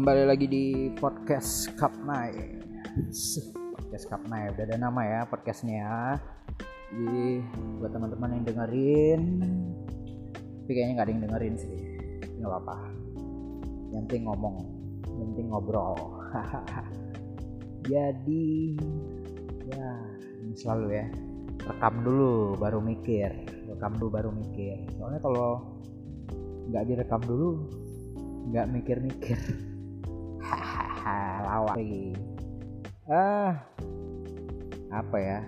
kembali lagi di podcast Cup Night. Podcast Cup Night udah ada nama ya podcastnya ya. Jadi buat teman-teman yang dengerin, tapi kayaknya nggak ada yang dengerin sih, nggak apa-apa. Yang penting ngomong, yang penting ngobrol. Jadi ya ini selalu ya rekam dulu baru mikir, rekam dulu baru mikir. Soalnya kalau nggak direkam dulu nggak mikir-mikir lawak lagi. Ah apa ya?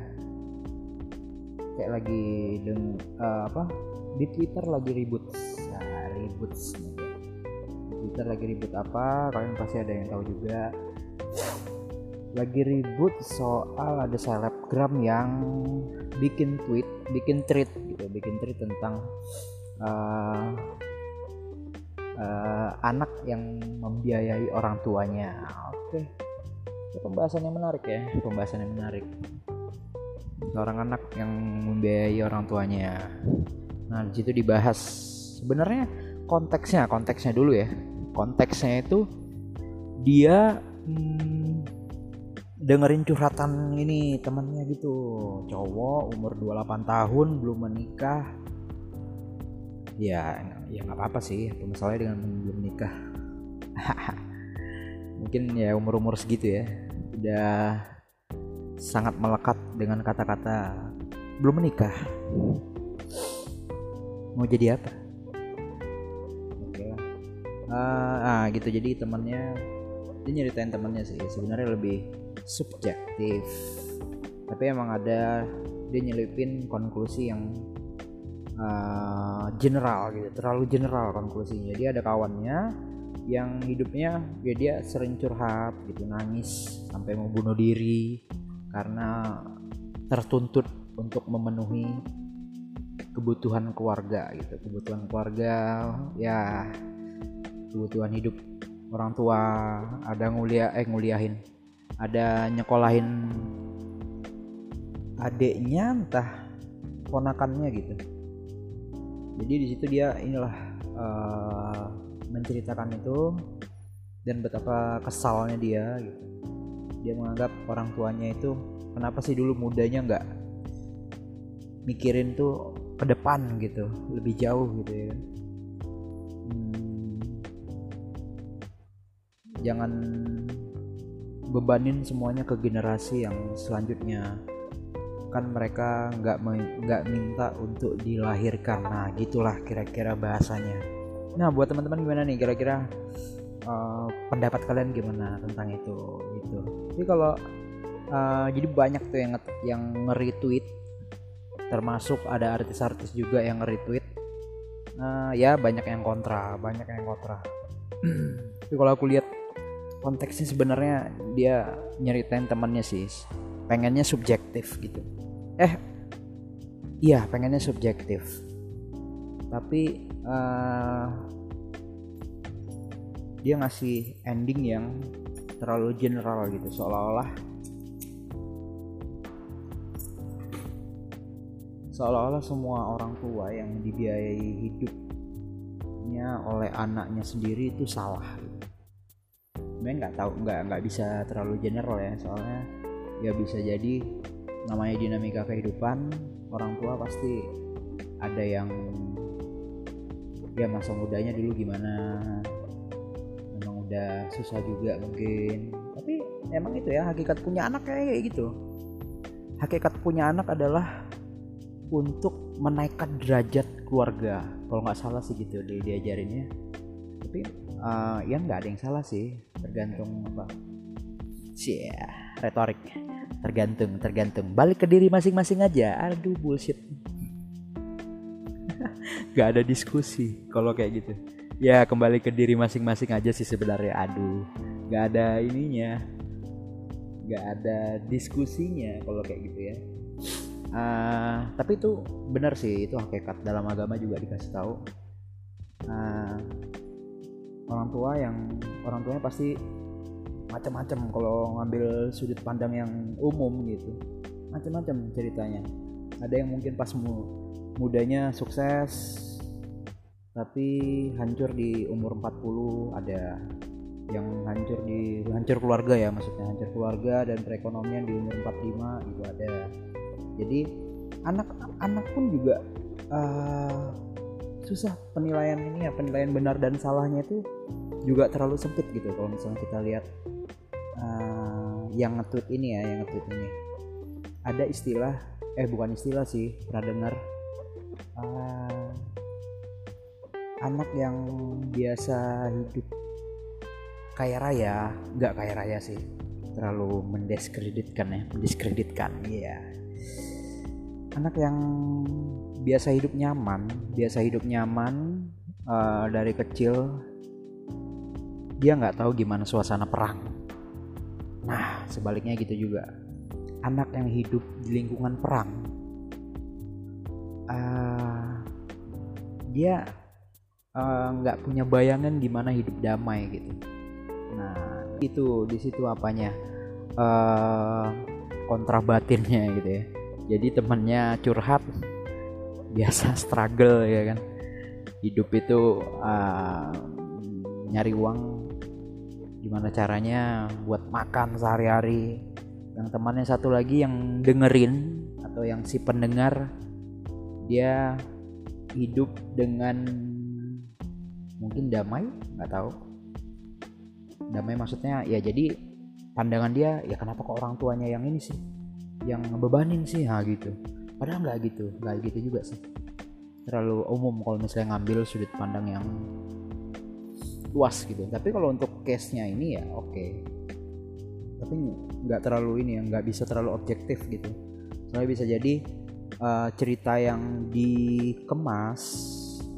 Kayak lagi deng uh, apa? Di Twitter lagi ribut nah, ribut di Twitter lagi ribut apa? Kalian pasti ada yang tahu juga. Lagi ribut soal ada selebgram yang bikin tweet bikin tweet gitu bikin tweet tentang uh, uh, anak yang membiayai orang tuanya. Oke, okay. pembahasan yang menarik ya, pembahasan yang menarik. Seorang anak yang membiayai orang tuanya. Nah di situ dibahas sebenarnya konteksnya, konteksnya dulu ya. Konteksnya itu dia hmm, dengerin curhatan ini temannya gitu cowok umur 28 tahun belum menikah ya ya nggak apa-apa sih. Apa masalahnya dengan belum nikah. Mungkin ya umur-umur segitu ya. Udah sangat melekat dengan kata-kata belum menikah. Mau jadi apa? Oke uh, ah gitu. Jadi temannya dia nyeritain temannya sih. Sebenarnya lebih subjektif. Tapi emang ada dia nyelipin konklusi yang uh, general gitu terlalu general konklusinya. Jadi ada kawannya yang hidupnya ya dia sering curhat gitu nangis sampai mau bunuh diri karena tertuntut untuk memenuhi kebutuhan keluarga gitu. Kebutuhan keluarga ya kebutuhan hidup orang tua ada nguliah eh nguliahin ada nyekolahin adiknya entah ponakannya gitu jadi di situ dia inilah uh, menceritakan itu dan betapa kesalnya dia gitu. Dia menganggap orang tuanya itu kenapa sih dulu mudanya nggak mikirin tuh ke depan gitu lebih jauh gitu ya? Hmm, jangan bebanin semuanya ke generasi yang selanjutnya kan mereka nggak nggak minta untuk dilahirkan. Nah gitulah kira-kira bahasanya. Nah buat teman-teman gimana nih? Kira-kira uh, pendapat kalian gimana tentang itu? Gitu. Tapi kalau uh, jadi banyak tuh yang yang nge-retweet. Termasuk ada artis-artis juga yang nge-retweet. Uh, ya banyak yang kontra banyak yang kontra. Tapi kalau aku lihat konteksnya sebenarnya dia nyeritain temannya sih pengennya subjektif gitu. Eh iya pengennya subjektif. Tapi uh, dia ngasih ending yang terlalu general gitu seolah-olah seolah-olah semua orang tua yang dibiayai hidupnya oleh anaknya sendiri itu salah. Sebenarnya nggak tahu nggak nggak bisa terlalu general ya soalnya ya bisa jadi namanya dinamika kehidupan orang tua pasti ada yang ya masa mudanya dulu gimana. Memang udah susah juga mungkin. Tapi emang itu ya hakikat punya anak kayak gitu. Hakikat punya anak adalah untuk menaikkan derajat keluarga. Kalau nggak salah sih gitu dia diajarinnya. Tapi uh, ya nggak ada yang salah sih. Tergantung apa. Sih ya, retorik tergantung tergantung. Balik ke diri masing-masing aja. Aduh bullshit. Gak ada diskusi kalau kayak gitu. Ya kembali ke diri masing-masing aja sih sebenarnya. Aduh gak ada ininya. Gak ada diskusinya kalau kayak gitu ya. Uh, tapi itu benar sih. Itu hakikat dalam agama juga dikasih tahu. Uh, orang tua yang orang tuanya pasti macam-macam kalau ngambil sudut pandang yang umum gitu. Macam-macam ceritanya. Ada yang mungkin pas mudanya sukses tapi hancur di umur 40 ada yang hancur di hancur keluarga ya maksudnya hancur keluarga dan perekonomian di umur 45 itu ada. Jadi anak-anak pun juga uh, susah penilaian ini ya penilaian benar dan salahnya itu juga terlalu sempit gitu. Kalau misalnya kita lihat uh, yang nge ini ya yang nge ini. Ada istilah eh bukan istilah sih pernah dengar. Uh, anak yang biasa hidup kaya raya nggak kaya raya sih terlalu mendiskreditkan ya mendiskreditkan iya. Yeah. anak yang biasa hidup nyaman biasa hidup nyaman uh, dari kecil dia nggak tahu gimana suasana perang nah sebaliknya gitu juga. Anak yang hidup di lingkungan perang uh, dia eh, nggak uh, punya bayangan gimana hidup damai gitu. Nah itu di situ apanya? Uh, kontra batinnya gitu ya. Jadi temennya curhat biasa struggle ya kan. Hidup itu uh, nyari uang gimana caranya buat makan sehari-hari? Yang temannya satu lagi yang dengerin atau yang si pendengar dia hidup dengan mungkin damai nggak tahu. Damai maksudnya ya jadi pandangan dia ya kenapa kok orang tuanya yang ini sih yang ngebebanin sih ha gitu. Padahal nggak gitu nggak gitu juga sih. Terlalu umum kalau misalnya ngambil sudut pandang yang luas gitu. Tapi kalau untuk case nya ini ya oke. Okay. tapi nggak terlalu ini ya nggak bisa terlalu objektif gitu. Soalnya bisa jadi uh, cerita yang dikemas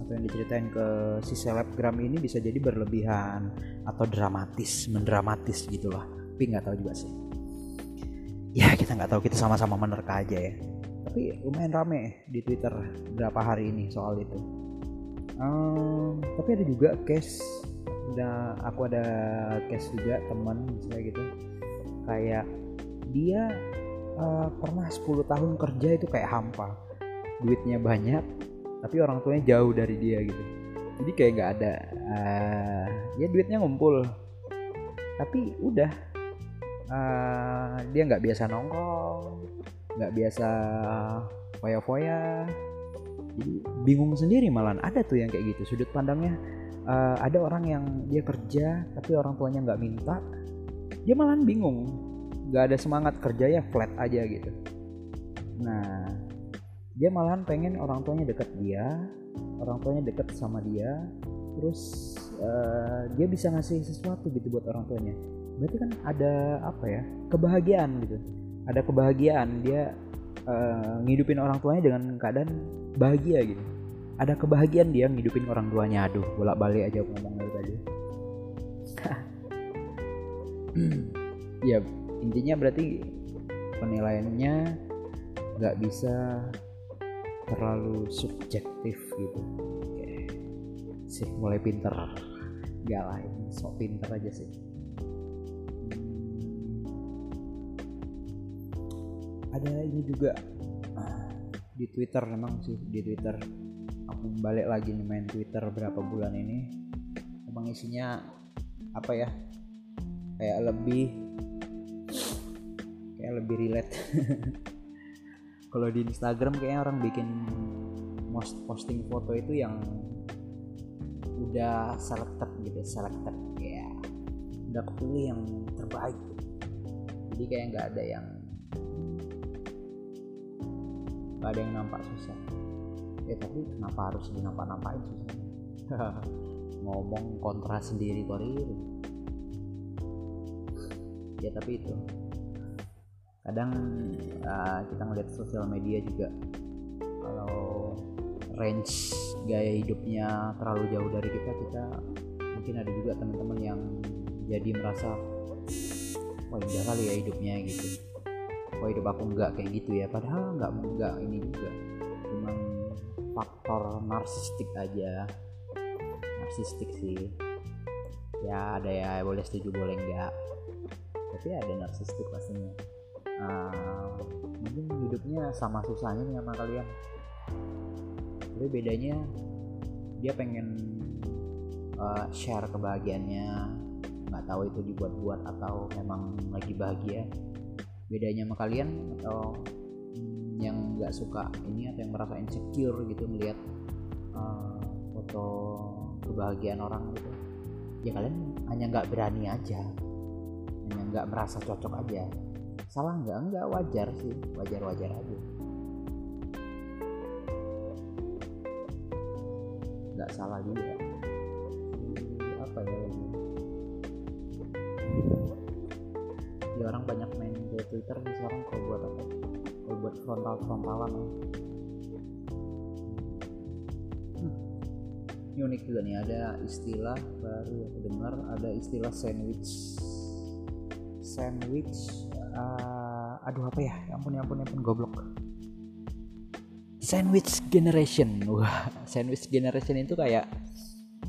atau yang diceritain ke si selebgram ini bisa jadi berlebihan atau dramatis mendramatis gitulah. Tapi nggak tahu juga sih. Ya kita nggak tahu kita sama-sama menerka aja ya. Tapi lumayan rame di Twitter berapa hari ini soal itu. Um, tapi ada juga case udah aku ada case juga teman misalnya gitu. Kayak dia uh, pernah 10 tahun kerja itu kayak hampa. Duitnya banyak tapi orang tuanya jauh dari dia gitu. Jadi kayak nggak ada uh, ya duitnya ngumpul. Tapi udah uh, dia nggak biasa nongkrong nggak biasa foya-foya. Jadi bingung sendiri malah ada tuh yang kayak gitu sudut pandangnya uh, ada orang yang dia kerja tapi orang tuanya nggak minta. Dia malah bingung. Nggak ada semangat kerja ya flat aja gitu. Nah dia malahan pengen orang tuanya deket dia orang tuanya deket sama dia. Terus uh, dia bisa ngasih sesuatu gitu buat orang tuanya. Berarti kan ada apa ya? Kebahagiaan gitu. Ada kebahagiaan. Dia uh, ngidupin orang tuanya dengan keadaan bahagia gitu ada kebahagiaan dia ngidupin orang tuanya. Aduh bolak balik aja ngomong dari tadi. Ya intinya berarti penilaiannya nggak bisa terlalu subjektif gitu. Oke. Sih mulai pinter. Gak lah ini sok pinter aja sih. Ada ini juga di Twitter memang sih di Twitter balik lagi nih main Twitter berapa bulan ini. Emang isinya apa ya? Kayak lebih kayak lebih relate. Kalau di Instagram kayaknya orang bikin most posting foto itu yang udah selected gitu selected. Ya udah kepilih yang terbaik. Jadi kayak nggak ada yang gak ada yang nampak susah ya tapi kenapa harus dinampak-nampakin susah ngomong kontra sendiri korir ya tapi itu. Kadang uh, kita ngeliat sosial media juga kalau range gaya hidupnya terlalu jauh dari kita kita mungkin ada juga teman-teman yang jadi merasa wah indah kali ya hidupnya gitu. Kok hidup aku nggak kayak gitu ya padahal nggak nggak ini juga faktor narsistik aja. Narsistik sih. Ya ada ya boleh setuju boleh enggak. Tapi ada narsistik pastinya. Uh, mungkin hidupnya sama susahnya nih sama kalian. Tapi bedanya dia pengen uh, share kebahagiaannya. Nggak tahu itu dibuat-buat atau memang lagi bahagia. Bedanya sama kalian atau yang nggak suka ini atau yang merasa insecure gitu melihat uh, foto kebahagiaan orang gitu ya kalian hanya nggak berani aja hanya nggak merasa cocok aja. Salah nggak? Nggak wajar sih wajar wajar aja. Nggak salah juga. Apa ya lagi? Ya orang banyak main di Twitter nih sekarang kalau buat apa kalau buat frontal frontalan ya. Hmm. ini unik juga nih ada istilah baru aku dengar ada istilah sandwich sandwich uh, aduh apa ya? ya ampun ya ampun ya ampun goblok sandwich generation wah sandwich generation itu kayak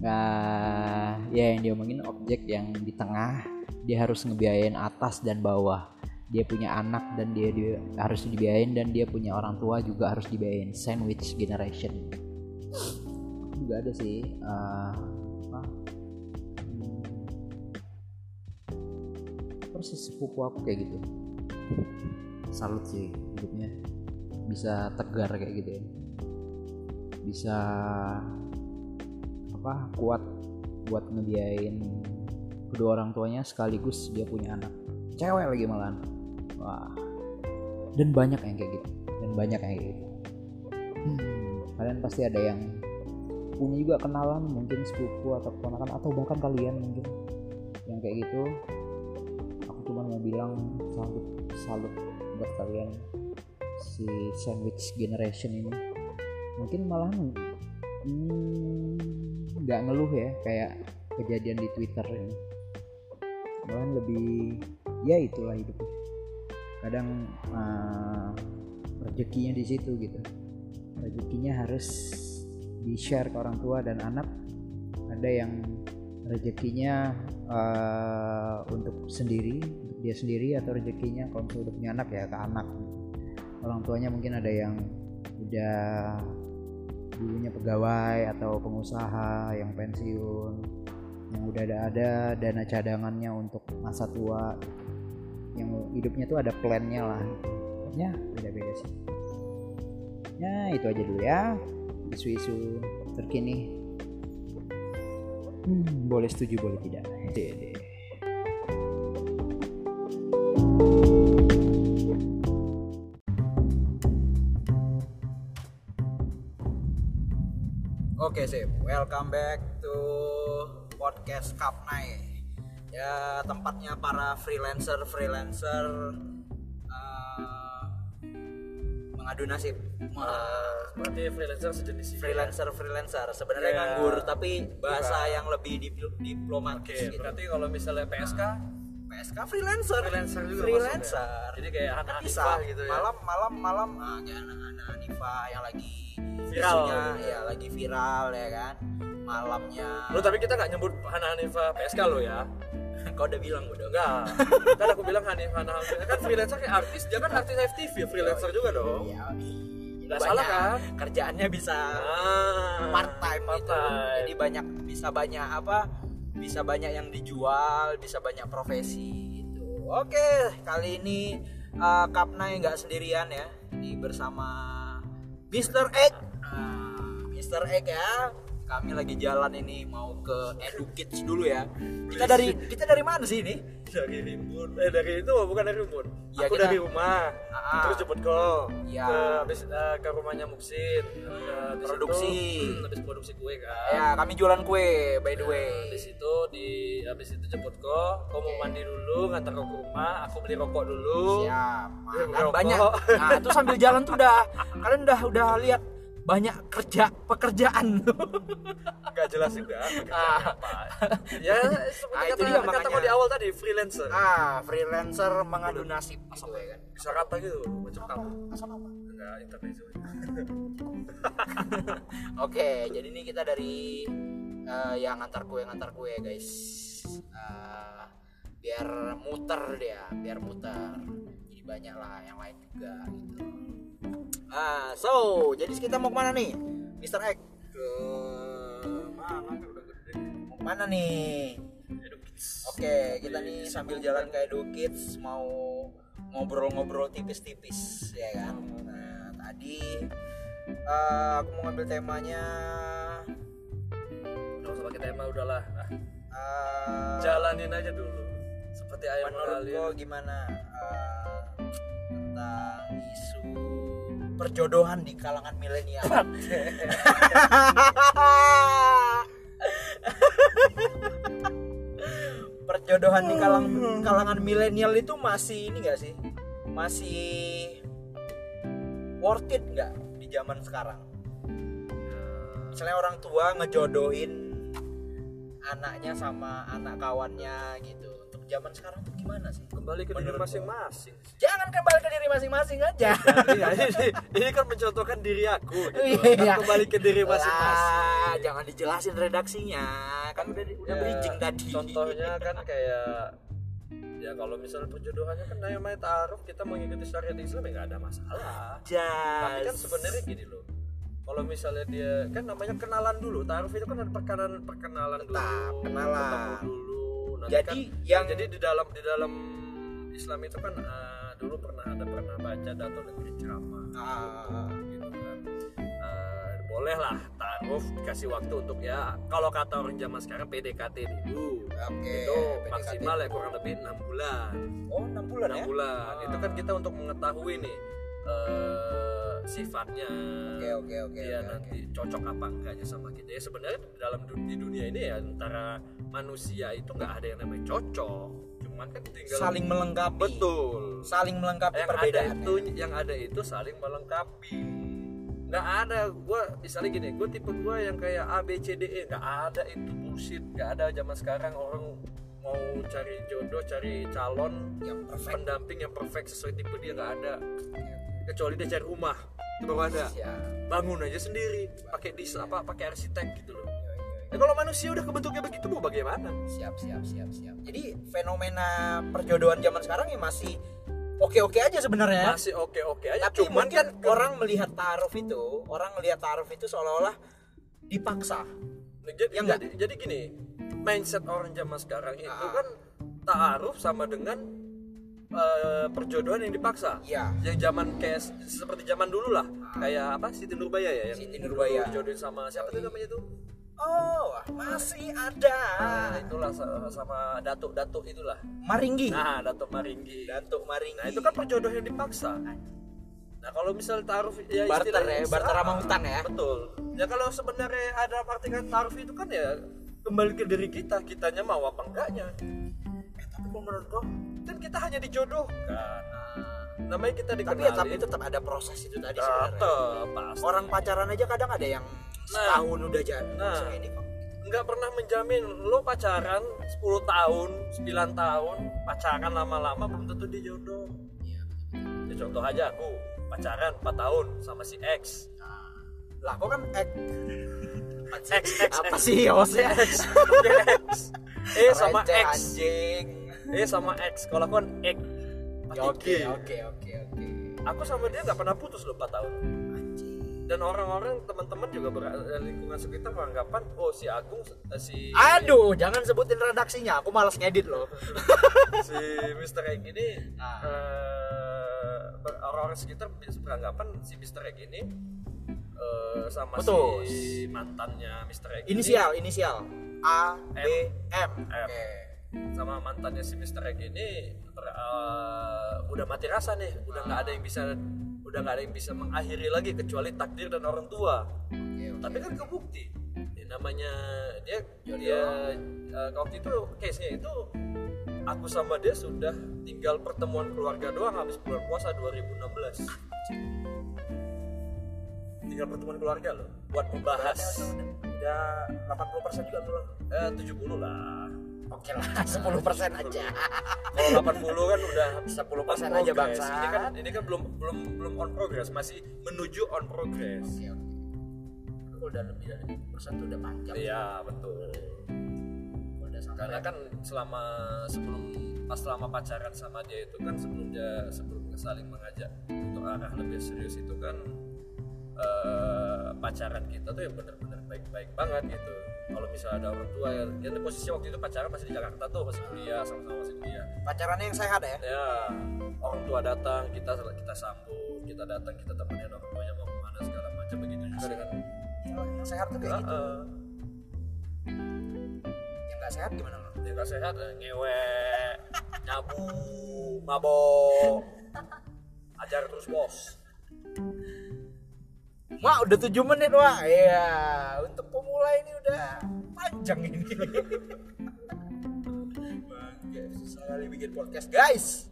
uh, ya yang dia omongin objek yang di tengah dia harus ngebiayain atas dan bawah dia punya anak dan dia, dia harus dibiayain dan dia punya orang tua juga harus dibiayain. Sandwich generation. Juga ada sih uh, apa? Hmm, persis sepupu aku kayak gitu. Salut sih hidupnya. Bisa tegar kayak gitu ya. Bisa apa kuat buat ngebiayain kedua orang tuanya sekaligus dia punya anak. Cewek lagi malahan wah. Dan banyak yang kayak gitu. Dan banyak yang kayak gitu. Hmm, kalian pasti ada yang punya juga kenalan mungkin sepupu atau keponakan atau bahkan kalian mungkin yang kayak gitu. Aku cuma mau bilang salut salut buat kalian si sandwich generation ini. Mungkin malah hmm, nggak hmm, ngeluh ya kayak kejadian di Twitter ini. Malah lebih ya itulah hidup kadang uh, rezekinya di situ gitu. Rezekinya harus di share ke orang tua dan anak. Ada yang rezekinya uh, untuk sendiri untuk dia sendiri atau rezekinya kalau sudah punya anak ya ke anak. Orang tuanya mungkin ada yang udah dulunya pegawai atau pengusaha yang pensiun yang udah ada ada dana cadangannya untuk masa tua yang hidupnya tuh ada plannya lah. Ya beda-beda sih. Ya itu aja dulu ya. Isu-isu terkini. Hmm, boleh setuju boleh tidak. Deh Oke okay, sip, welcome back to podcast Kapnai ya tempatnya para freelancer freelancer uh, mengadu nasib. Uh, berarti freelancer sejenis freelancer freelancer. Sebenarnya yeah. nganggur tapi bahasa Bukan. yang lebih diplomatis okay, gitu. berarti kalau misalnya PSK PSK freelancer. Freelancer juga freelancer. Ya? jadi kayak anak bisa. gitu ya? Malam malam malam. Nah, kayak anak-anak Hanifa yang lagi viral. ya lagi viral ya kan? Malamnya lo tapi kita nggak nyebut Hana Hanifa PSK lo ya kau udah bilang udah enggak. Kan aku bilang Hanifa Hana kan freelancer kayak artis dia kan artis FTV freelancer juga dong. Iya, Gak salah kan? kerjaannya bisa ah, part time part gitu jadi banyak bisa banyak apa bisa banyak yang dijual bisa banyak profesi itu oke kali ini uh, Kapnai nggak sendirian ya. Ini bersama Mr. Egg. Uh, Mr. Egg ya kami lagi jalan ini mau ke Edukids dulu ya. Kita dari kita dari mana sih ini? Dari Rimbun. Eh dari itu bukan dari Rimbun. Ya, Aku kita... dari rumah. Ah. Terus jemput kau. Ya. Ke, habis uh, ke rumahnya Muksin. Produksi. Itu, hmm, habis produksi kue kan. Ya, kami jualan kue by the way. Nah, di situ di habis itu jemput kau, kau mau mandi dulu, ngantar kau ke rumah, aku beli rokok dulu. Siap. Kan banyak. Nah, itu sambil jalan tuh udah kalian udah udah lihat banyak kerja pekerjaan. Nggak jelas juga ah. apa. Ya seperti ah, kata, dia, kata di awal tadi freelancer. Ah freelancer mengadu nasib. Asal gitu, ya? Kan bisa kata gitu macam kamu asal apa? Enggak internet oke jadi ini kita dari uh, yang antar kue yang antar kue guys. Uh, biar muter dia biar muter. Jadi banyak lah yang lain juga gitu Ah, so, jadi kita mau ke mana nih, Mister X? Ke mana? Udah gede. Mau ke mana nih? Oke, kita nih sambil jalan ke Edu Kids mau ngobrol-ngobrol tipis-tipis ya kan. Nah, tadi uh, aku mau ngambil temanya Gak usah pakai tema udahlah. Uh, Jalanin aja dulu. Seperti ayam menurut gimana uh, tentang isu perjodohan di kalangan milenial? perjodohan di kalang, kalangan milenial itu masih ini gak sih? Masih worth it nggak di zaman sekarang? Misalnya orang tua ngejodohin anaknya sama anak kawannya gitu zaman sekarang tuh gimana sih? Kembali ke diri masing-masing jangan kembali ke diri masing-masing aja. Ini, ini kan mencontohkan diri aku gitu. iya. kembali ke diri masing-masing. Jangan dijelasin redaksinya. Kan udah udah ya, bridging tadi. contohnya kan kayak ya kalau misalnya perjodohannya kan namanya taruh kita mengikuti syariat Islam ya nggak ada masalah. Just. tapi kan sebenarnya gini loh. Kalau misalnya dia kan namanya kenalan dulu. Taruh itu kan ada perkenalan perkenalan Tetap, dulu kenalan dulu Nanti jadi kan, yang jadi di dalam di dalam Islam itu kan uh, dulu pernah ada pernah baca dato negeri ceramah. Ah. gitu kan. Uh, boleh lah taruh dikasih waktu untuk ya kalau kata orang zaman sekarang PDKT dulu. Okay, itu PDKT maksimal ya kurang lebih enam bulan. Oh enam bulan 6 ya? bulan. Ah. itu kan kita untuk mengetahui nih uh, sifatnya oke okay, oke okay, oke okay, ya okay, nanti okay. cocok apa enggaknya sama kita. Ya sebenarnya dalam di dunia ini ya antara manusia itu nggak ada yang namanya cocok. Cuman kan tinggal saling melengkapi. Betul. Saling melengkapi yang perbedaan ada itu yang ada itu saling melengkapi. Nggak ada. Gue misalnya gini gue tipe gue yang kayak A B C D E. Nggak ada itu bullshit. Nggak ada zaman sekarang orang mau cari jodoh cari calon yang perfect. pendamping yang perfect sesuai tipe dia nggak ada kecuali dia cari rumah baru ada bangun aja sendiri pakai dis apa pakai arsitek gitu loh Ya kalau manusia udah kebentuknya begitu mau bagaimana? Siap, siap, siap, siap. Jadi fenomena perjodohan zaman sekarang ya masih oke-oke aja sebenarnya. Masih oke-oke aja. Tapi Cuman kan orang melihat taruh itu, orang melihat taruh itu seolah-olah dipaksa. Jadi, ya jadi, jadi gini, mindset orang zaman sekarang itu ah. kan taruh sama dengan uh, perjodohan yang dipaksa. Iya. Yang zaman kayak seperti zaman dulu lah. Ah. Kayak apa? Siti Nurbaya ya yang Siti Nurbaya. Jodohin sama siapa tuh namanya tuh? Oh, masih ada. Nah, itulah sama datuk-datuk itulah. Maringgi. Nah, datuk Maringgi. Datuk Maringgi. Nah, itu kan perjodohan yang dipaksa. Nah, kalau misal taruh ya barter ya, barter sama hutang ya. Betul. Ya kalau sebenarnya ada arti kan taruh itu kan ya kembali ke diri kita, kitanya mau apa enggaknya. Tapi menurut kok kan kita hanya dijodohkan. Nah, namanya kita dikenali. Tapi, ya, tapi tetap ada proses itu tadi sebenarnya. Orang pacaran aja kadang ada yang nah, setahun udah jadi nah, ini kok. Nggak pernah menjamin lo pacaran 10 tahun 9 tahun pacaran lama-lama belum tentu dia jodoh ya, ya contoh aja aku pacaran 4 tahun sama si X. Nah, lah kok kan X? X, X, apa sih hostnya X, X. eh sama X anjing eh sama X. Kalau aku kan X. Oke. Oke oke oke. Aku sama dia nggak pernah putus loh 4 tahun. Dan orang-orang teman-teman juga ber, eh, lingkungan sekitar beranggapan oh si Agung eh, si aduh jangan sebutin redaksinya. Aku malas ngedit loh. Si Mister Egg ini nah. uh, orang-orang sekitar beranggapan si Mister Egg ini uh, sama Betul. si mantannya Mister Egg inisial ini, inisial. A B M, M. Okay. Sama mantannya si Mister Egg ini uh, udah mati rasa nih. Udah nggak ada yang bisa udah nggak ada yang bisa mengakhiri lagi kecuali takdir dan orang tua. Okay, okay. tapi kan kebukti. Ya, namanya dia Jodoh. dia uh, waktu itu case nya itu aku sama dia sudah tinggal pertemuan keluarga doang habis bulan puasa 2016 tinggal pertemuan keluarga loh buat membahas. Udah 80% juga belum eh 70 lah Oke lah, 10 persen aja. Kalau 80 kan udah 10 persen aja bangsa. Ini kan ini kan belum belum belum on progress, masih menuju on progress. Oke, oke. Kalau udah lebih dari persen tuh udah panjang. Iya, betul. Udah sampai. Karena kan selama sebelum pas selama pacaran sama dia itu kan sebelum dia sebelum saling mengajak untuk arah lebih serius itu kan uh, pacaran kita tuh yang bener-bener baik-baik banget gitu. Kalau misalnya ada orang tua yang, yang posisi waktu itu pacaran masih di Jakarta tuh masih kuliah sama-sama masih kuliah. Pacarannya yang sehat ya? Ya orang tua datang kita kita sambut kita datang kita temenin orang tuanya mau ke mana segala macam begitu juga dengan yang sehat tuh kayak gitu. Yang nggak sehat gimana lo dia nggak sehat eh, ngewe nyabu mabok. Ajar terus bos Mak udah 7 menit wah Iya Untuk pemula ini udah panjang ini. Bangke susah kali bikin podcast guys.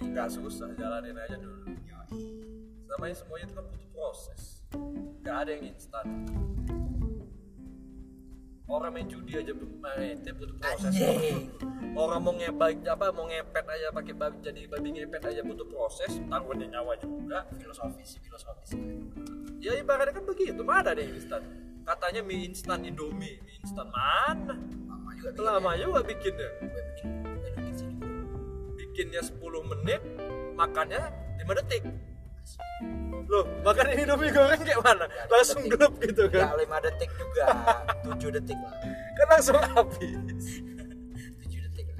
Nggak susah jalanin aja dulu. Namanya semuanya itu kan butuh proses. Nggak ada yang instan orang main judi aja main itu butuh proses. Anjing. Orang mau ngepet apa mau ngepet aja pakai babi jadi babi ngepet aja butuh proses tanggungan nyawa juga Filosofis filosofis ya ibaratnya kan begitu mana yang instan. Katanya mie instan indomie mie instan mana? Lama juga bikin lama ya. juga bikin dulu bikinnya 10 menit makannya 5 detik loh makan indomie goreng kayak mana? Ya, langsung gelap gitu Ya kan 5 detik juga. 7 detik lah. Kan langsung habis. 7 detik lah.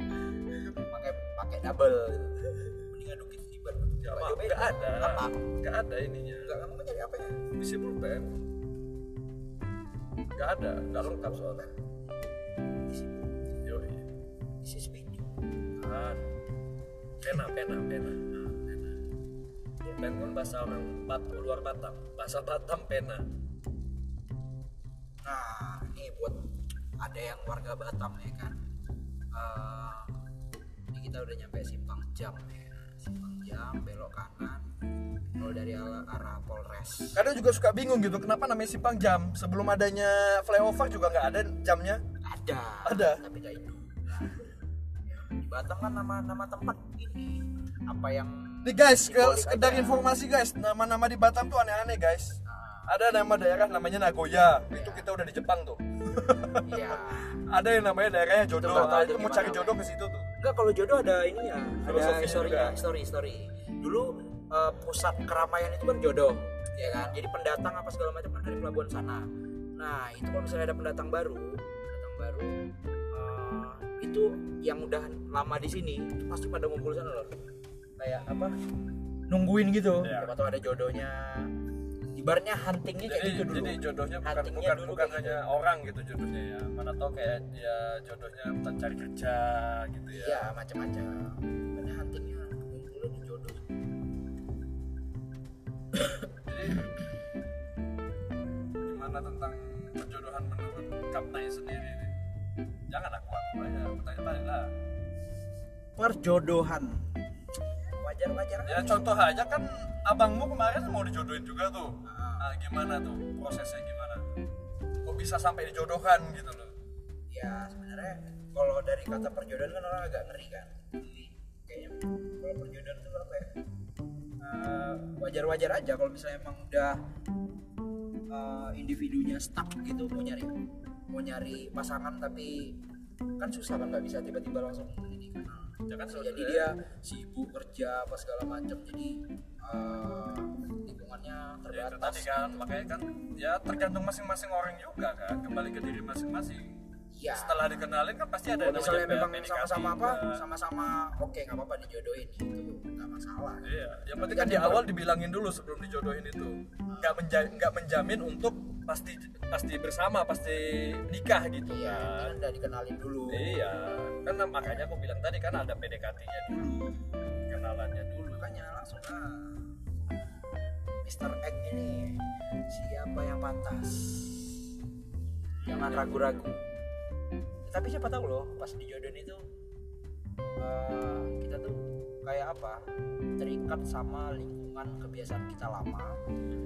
Pakai pakai double. Gitu. Mending adukin tiban ya cobain. nggak ada. Apa? nggak ada ininya. Enggak kamu nyari apa ya? isi pulpen. Nggak ada. Nggak lengkap soalnya. Isi Yoi. isi kan pena pena pena pen kan bahasa orang bat luar Batam bahasa Batam pena Nah, ini buat ada yang warga Batam ya kan. Eh, ini kita udah nyampe simpang jam ya. Simpang jam belok kanan. Kalau dari arah, arah Polres. kadang juga suka bingung gitu kenapa namanya simpang jam sebelum adanya flyover juga nggak ada jamnya Ada. Ada. Tapi gak itu. Nah, di Batam kan nama-nama tempat ini apa yang nih guys ke, sekedar informasi guys nama-nama di Batam tuh aneh-aneh guys Nah, ada nama daerah namanya Nagoya itu kita udah di Jepang tuh Iya. ada yang namanya daerahnya jodoh ah, itu mau cari jodoh ke situ tuh Enggak kalau jodoh ada ini ya, ada historinya, story story. Dulu eh, pusat keramaian itu kan jodoh, ya kan. Jadi pendatang apa segala macam kan dari pelabuhan sana. Nah itu kalau misalnya ada pendatang baru, pendatang baru eh, itu yang udah lama di sini pasti pada ngumpul sana loh. Kayak apa? Nungguin gitu. Iya. Siapa tahu ada jodohnya. Ibaratnya huntingnya kayak jadi gitu dulu. jadi jodohnya bukan bukan dulu bukan kayak hanya orang gitu jodohnya ya mana tau kayak dia jodohnya mencari kerja gitu ya Iya macam-macam. Ibaratnya huntingnya ngumpulnya di jodoh. jadi gimana tentang perjodohan menurut Kapnai sendiri nih jangan aku aku aja bertanya-tanya lah Perjodohan. Wajar-wajar ya contoh aja kan abangmu kemarin mau dijodohin juga tuh. Nah, gimana tuh prosesnya gimana? Kok bisa sampai dijodohkan gitu loh? Ya sebenarnya kalau dari kata perjodohan kan orang agak ngeri kan. Jadi, kayaknya kalau perjodohan itu apa ya? Eh, wajar-wajar aja kalau misalnya emang udah eh, individunya stuck gitu mau nyari mau nyari pasangan tapi kan susah kan nggak bisa tiba-tiba langsung ini kan ya kan jadi dia sibuk kerja apa segala macam jadi eh, lingkungannya ya, terbatas. tadi kan makanya kan ya tergantung masing-masing orang juga kan kembali ke diri masing-masing. Ya setelah dikenalin kan pasti ada yang misalnya namanya memang sama-sama apa sama-sama oke nggak apa-apa dijodohin itu nggak masalah. Iya, yang penting kan di awal dibilangin dulu sebelum dijodohin itu. Nggak menja nggak menjamin untuk pasti pasti bersama, pasti nikah gitu iya kan. kan udah dikenalin dulu Iya, kan makanya aku bilang tadi kan ada PDKT-nya dulu, kenalannya dulu. makanya langsung ah Mr. Egg ini siapa yang pantas jangan ragu-ragu tapi siapa tahu loh pas dijodohin itu eh, kita tuh kayak apa? Terikat sama lingkungan kebiasaan kita lama.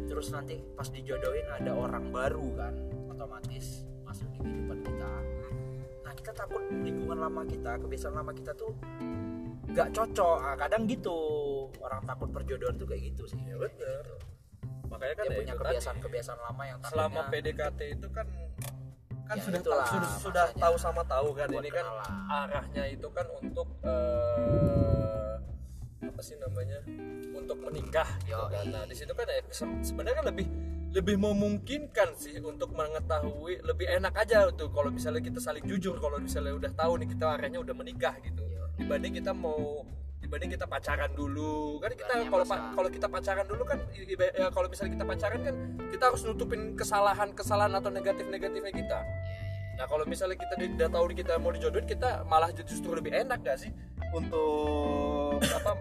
Terus nanti pas dijodohin ada orang baru kan otomatis masuk di kehidupan kita. Nah kita takut lingkungan lama kita kebiasaan lama kita tuh nggak cocok. Ah, kadang gitu. Orang takut perjodohan tuh kayak gitu sih. Ya bener. Makanya kan ya punya kebiasaan-kebiasaan lama yang. Selama PDKT itu kan kan Ya, sudah tahu, itulah sudah, sudah tahu sama tahu kan. Ini kan arahnya itu kan untuk eh, apa sih namanya untuk menikah gitu kan. Nah di situ kan ya se- sebenarnya kan lebih lebih memungkinkan sih untuk mengetahui lebih enak aja tuh kalau misalnya kita saling jujur kalau misalnya udah tahu nih kita akhirnya udah menikah gitu. Dibanding kita mau dibanding kita pacaran dulu. Kan kita kalau kalau kita pacaran dulu kan ya, kalau misalnya kita pacaran kan kita harus nutupin kesalahan kesalahan atau negatif negatifnya kita nah kalau misalnya kita udah tahu kita mau dijodohin kita malah justru lebih enak gak sih untuk apa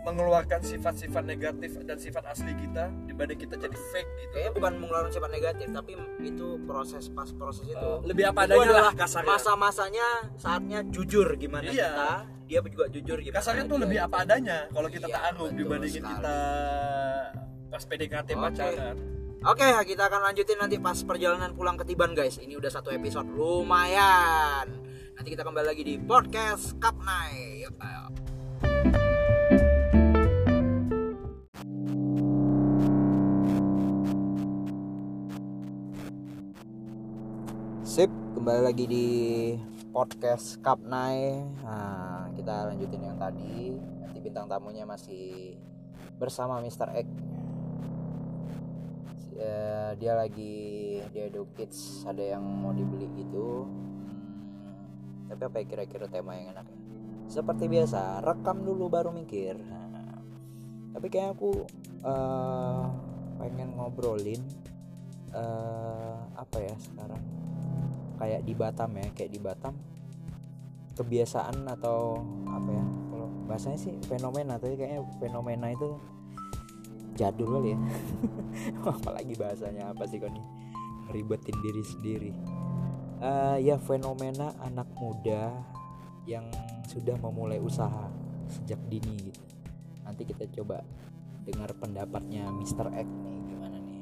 mengeluarkan sifat-sifat negatif dan sifat asli kita dibanding kita jadi fake gitu kayaknya bukan mengeluarkan sifat negatif tapi itu proses pas proses itu Eh, lebih apa adanya lah kasarnya masa-masanya saatnya jujur gimana Iya. kita dia juga jujur gimana kasarnya tuh lebih apa adanya kalau kita Iya, betul dibandingin sekali. kita pas PDKT Oke. pacaran Oke, kita akan lanjutin nanti pas perjalanan pulang ke Tiban guys. Ini udah satu episode lumayan. Nanti kita kembali lagi di podcast Cup Night. Sip, kembali lagi di podcast Cup Night. Nah, kita lanjutin yang tadi. Nanti bintang tamunya masih bersama Mr. X. Ya, dia lagi dia do kids ada yang mau dibeli gitu. Hmm, tapi apa ya kira-kira tema yang enak ya? Seperti biasa, rekam dulu baru mikir. Tapi kayak aku eh, pengen ngobrolin eh, apa ya sekarang kayak di Batam ya kayak di Batam kebiasaan atau apa ya kalau bahasanya sih fenomena tapi kayaknya fenomena itu jadul kali ya. Apalagi bahasanya apa sih kau nih ngeribetin diri sendiri. Eh, ya fenomena anak muda yang sudah memulai usaha sejak dini gitu. Nanti kita coba dengar pendapatnya Mr. X nih gimana nih?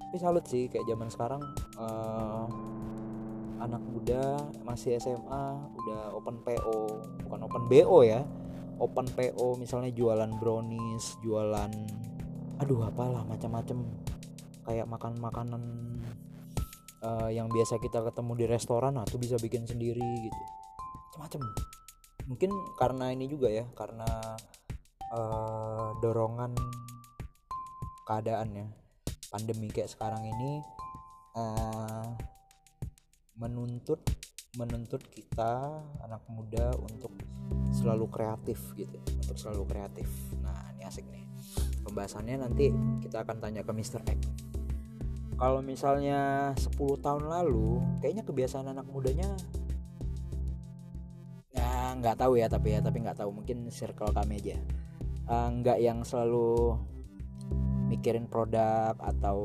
Tapi salut sih kayak zaman sekarang eh, anak muda masih SMA udah open PO bukan open BO ya. Open PO misalnya jualan brownies jualan aduh apalah macam-macam. Kayak makan makanan eh, yang biasa kita ketemu di restoran nah tuh bisa bikin sendiri gitu. Macam-macam. Mungkin karena ini juga ya karena eh, dorongan keadaannya pandemi kayak sekarang ini eh, menuntut menuntut kita anak muda untuk selalu kreatif gitu untuk selalu kreatif. Nah ini asik nih pembahasannya nanti kita akan tanya ke Mr. X. Kalau misalnya 10 tahun lalu kayaknya kebiasaan anak mudanya ya nggak tahu ya tapi ya tapi nggak tahu mungkin circle kami aja. Eh, nggak yang selalu mikirin produk atau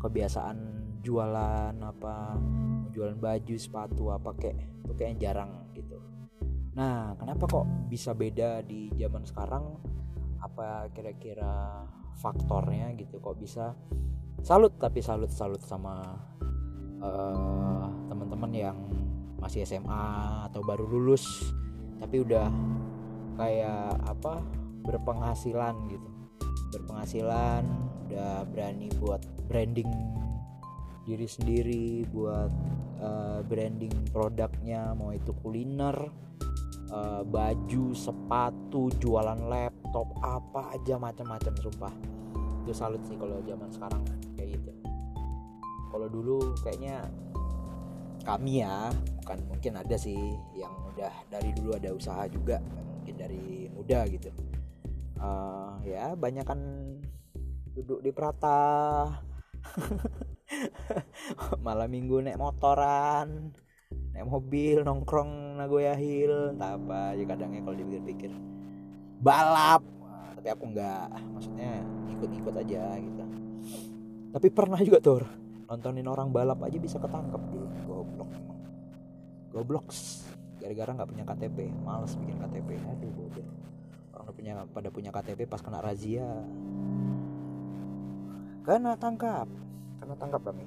kebiasaan jualan apa jualan baju sepatu apa kayak itu kayaknya jarang gitu. Nah kenapa kok bisa beda di zaman sekarang apa kira-kira faktornya gitu kok bisa salut tapi salut salut sama eh, teman-teman yang masih SMA atau baru lulus tapi udah kayak apa berpenghasilan gitu. Berpenghasilan udah berani buat branding diri sendiri buat eh, branding produknya mau itu kuliner eh, baju sepatu jualan laptop apa aja macam-macam sumpah. Itu salut sih kalau zaman sekarang kayak gitu. Kalau dulu kayaknya kami ya bukan mungkin ada sih yang udah dari dulu ada usaha juga mungkin dari muda gitu. Eh, ya banyak kan duduk di Prata malam minggu naik motoran naik mobil nongkrong Nagoya Hill entah apa aja kadangnya kalau dipikir-pikir balap. Tapi aku nggak maksudnya ikut-ikut aja gitu. Tapi pernah juga tuh nontonin orang balap aja bisa ketangkep dulu goblok emang. Goblok gara-gara nggak punya KTP males bikin KTP aduh bodoh orang udah punya pada punya KTP pas kena razia. Kena tangkap. Kena tangkap kami.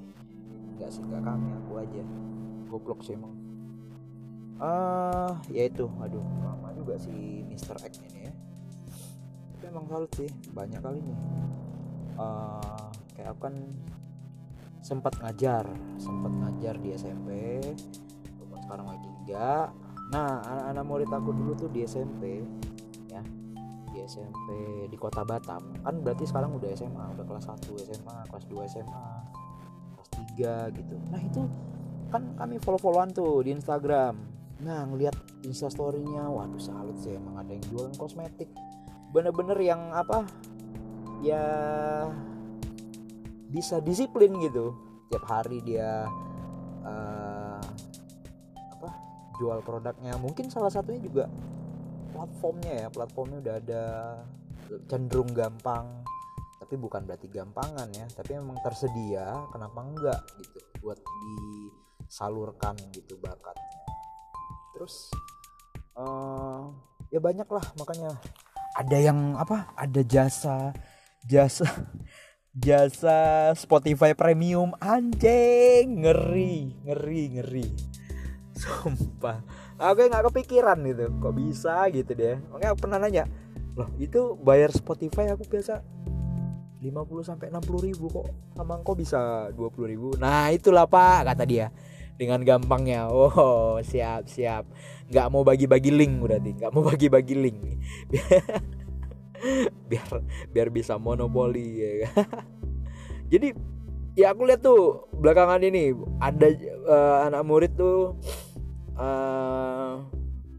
Nggak sih nggak kami aku aja. Goblok sih emang. Ah ya itu. Aduh lama juga si Mr. X ini emang salut sih banyak kali nih Ah, kayak aku kan sempat ngajar sempat ngajar di SMP sekarang lagi enggak. Nah anak-anak murid aku dulu tuh di SMP ya di SMP di kota Batam. Kan berarti sekarang udah SMA udah kelas 1 SMA kelas 2 SMA kelas 3 gitu. Nah itu kan kami follow-followan tuh di Instagram. Nah ngelihat instastorynya waduh salut sih emang ada yang jualan kosmetik bener-bener yang apa ya bisa disiplin gitu. Tiap hari dia uh, apa jual produknya. Mungkin salah satunya juga platformnya ya platformnya udah ada cenderung gampang. Tapi bukan berarti gampangan ya tapi memang tersedia kenapa enggak gitu buat disalurkan gitu bakatnya. Terus uh, ya banyak lah makanya ada yang apa? Ada jasa jasa jasa Spotify Premium. Anjing ngeri ngeri ngeri. Sumpah. Aku nggak kepikiran gitu. Kok bisa gitu deh makanya aku pernah nanya loh itu bayar Spotify aku biasa 50 sampai 60 ribu kok? Sama kok bisa 20 ribu? Nah itulah pak kata dia dengan gampangnya. Oh siap siap. Nggak mau bagi-bagi link berarti. Nggak mau bagi-bagi link. Biar biar bisa monopoli ya kan? jadi ya aku lihat tuh belakangan ini ada uh, anak murid tuh uh,